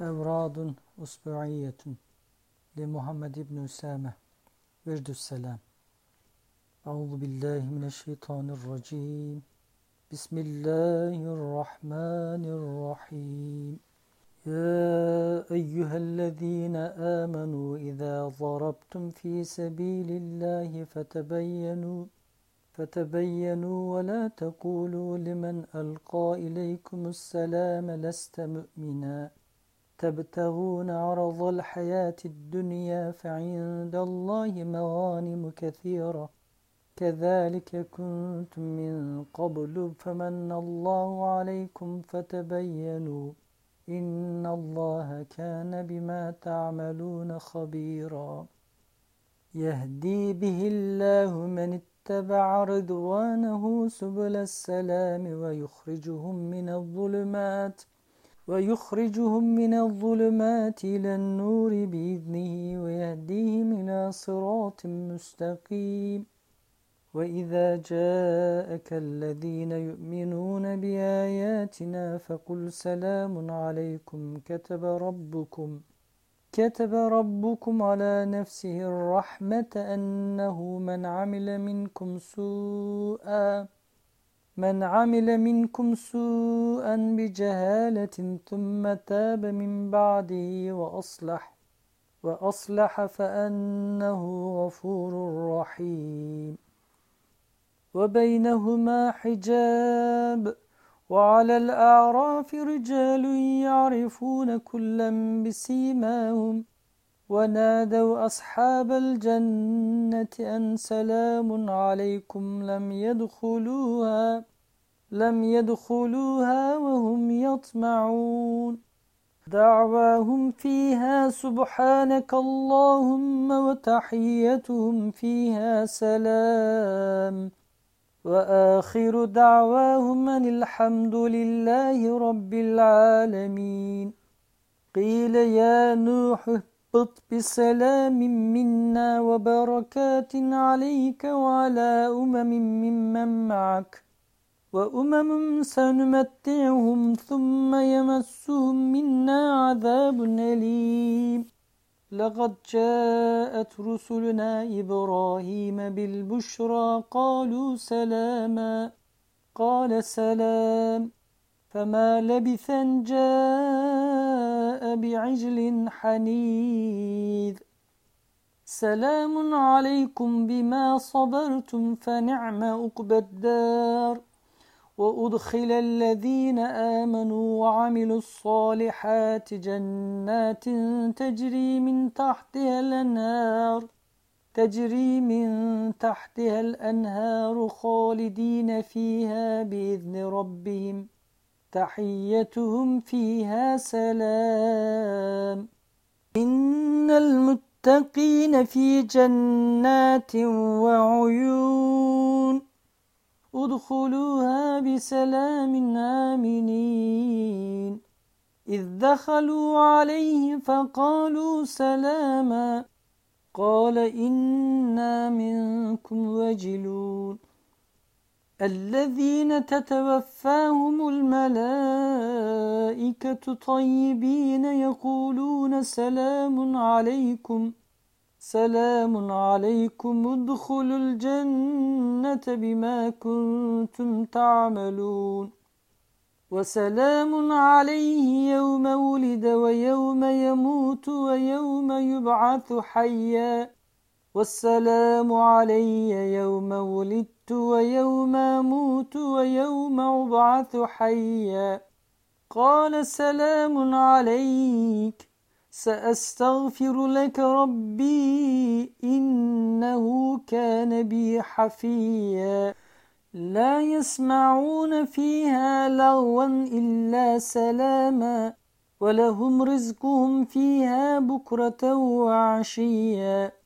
أوراد أسبوعية لمحمد بن أسامة وجد السلام. أعوذ بالله من الشيطان الرجيم. بسم الله الرحمن الرحيم. يا أيها الذين آمنوا إذا ضربتم في سبيل الله فتبينوا فتبينوا ولا تقولوا لمن ألقى إليكم السلام لست مؤمنا. تبتغون عرض الحياة الدنيا فعند الله مغانم كثيرة. كذلك كنتم من قبل فمن الله عليكم فتبينوا إن الله كان بما تعملون خبيرا. يهدي به الله من اتبع رضوانه سبل السلام ويخرجهم من الظلمات ويخرجهم من الظلمات إلى النور بإذنه ويهديهم إلى صراط مستقيم. وإذا جاءك الذين يؤمنون بآياتنا فقل سلام عليكم كتب ربكم كتب ربكم على نفسه الرحمة أنه من عمل منكم سوءا. من عمل منكم سوءا بجهالة ثم تاب من بعده وأصلح وأصلح فأنه غفور رحيم. وبينهما حجاب وعلى الأعراف رجال يعرفون كلا بسيماهم. ونادوا أصحاب الجنة أن سلام عليكم لم يدخلوها لم يدخلوها وهم يطمعون. دعواهم فيها سبحانك اللهم وتحيتهم فيها سلام. وآخر دعواهم أن الحمد لله رب العالمين. قيل يا نوح اهبط بسلام منا وبركات عليك وعلى أمم ممن معك وأمم سنمتعهم ثم يمسهم منا عذاب أليم. لقد جاءت رسلنا إبراهيم بالبشرى قالوا سلاما قال سلام فما لبث أن بعجل حنيذ. سلام عليكم بما صبرتم فنعم عقبى الدار. وأدخل الذين آمنوا وعملوا الصالحات جنات تجري من تحتها الأنهار تجري من تحتها الأنهار خالدين فيها بإذن ربهم. تحيتهم فيها سلام. إن المتقين في جنات وعيون. أدخلوها بسلام آمنين. إذ دخلوا عليه فقالوا سلاما. قال إنا منكم وجلون الذين تتوفاهم الملائكة طيبين يقولون سلام عليكم سلام عليكم ادخلوا الجنة بما كنتم تعملون. وسلام عليه يوم ولد ويوم يموت ويوم يبعث حيا. والسلام علي يوم ولدت ويوم أموت ويوم أبعث حيا. قال سلام عليك سأستغفر لك ربي إنه كان بي حفيا. لا يسمعون فيها لغوا إلا سلاما ولهم رزقهم فيها بكرة وعشيا.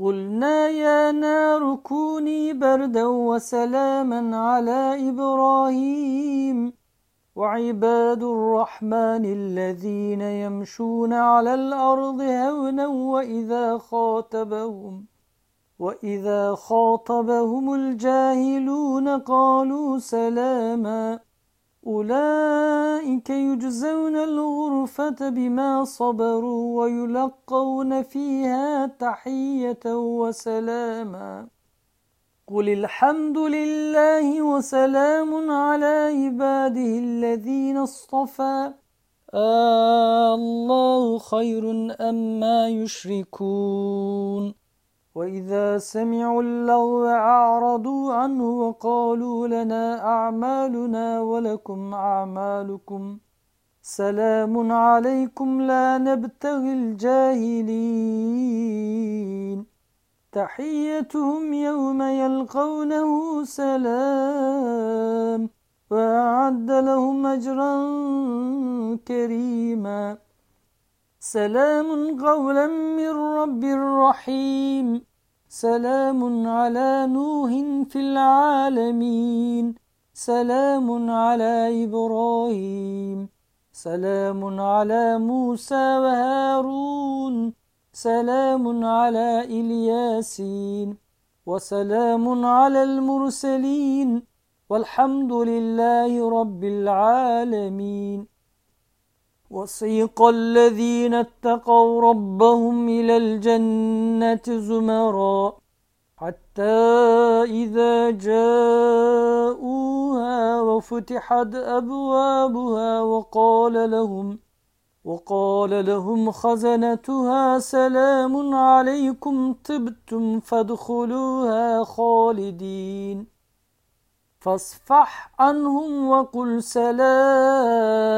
قلنا يا نار كوني بردا وسلاما على إبراهيم. وعباد الرحمن الذين يمشون على الأرض هونا وإذا خاطبهم وإذا خاطبهم الجاهلون قالوا سلاما. أولئك يجزون الغرفة بما صبروا ويلقون فيها تحية وسلاما. قل الحمد لله وسلام على عباده الذين اصطفى. آه الله خير أما يشركون. وإذا سمعوا اللغو أعرضوا عنه وقالوا لنا أعمالنا ولكم أعمالكم سلام عليكم لا نبتغي الجاهلين تحيتهم يوم يلقونه سلام وأعد لهم أجرا كريما سلام قولا من رب رحيم. سلام على نوح في العالمين. سلام على إبراهيم. سلام على موسى وهارون. سلام على إلياسين. وسلام على المرسلين. والحمد لله رب العالمين. وسيق الذين اتقوا ربهم إلى الجنة زمرا حتى إذا جاءوها وفتحت أبوابها وقال لهم وقال لهم خزنتها سلام عليكم طبتم فادخلوها خالدين فاصفح عنهم وقل سلام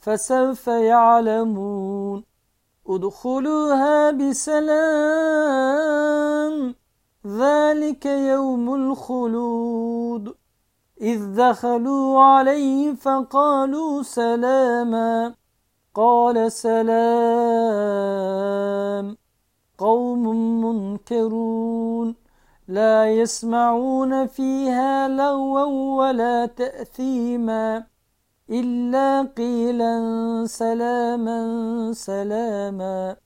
فسوف يعلمون. ادخلوها بسلام. ذلك يوم الخلود. إذ دخلوا عليه فقالوا سلاما. قال سلام. قوم منكرون. لا يسمعون فيها لغوا ولا تأثيما. إلا قيلا سلاما سلاما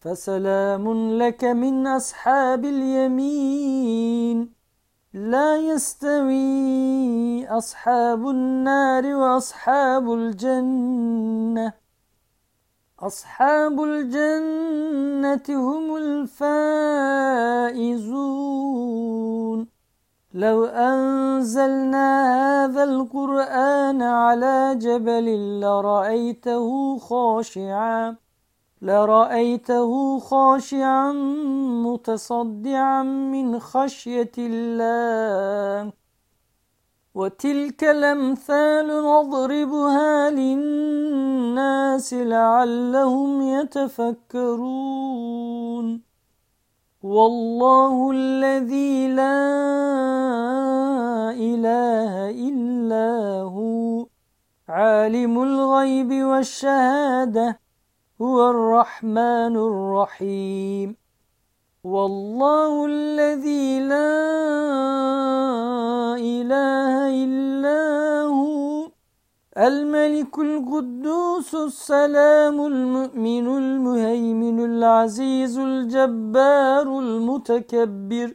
فسلام لك من أصحاب اليمين لا يستوي أصحاب النار وأصحاب الجنة أصحاب الجنة هم الفائزون لو أنزلنا هذا القرآن على جبل لرأيته خاشعا لرأيته خاشعا متصدعا من خشية الله. وتلك الأمثال نضربها للناس لعلهم يتفكرون. والله الذي لا إله إلا هو. عالم الغيب والشهادة هو الرحمن الرحيم. والله الذي لا إله إلا هو. الملك القدوس السلام المؤمن المهيمن العزيز الجبار المتكبر.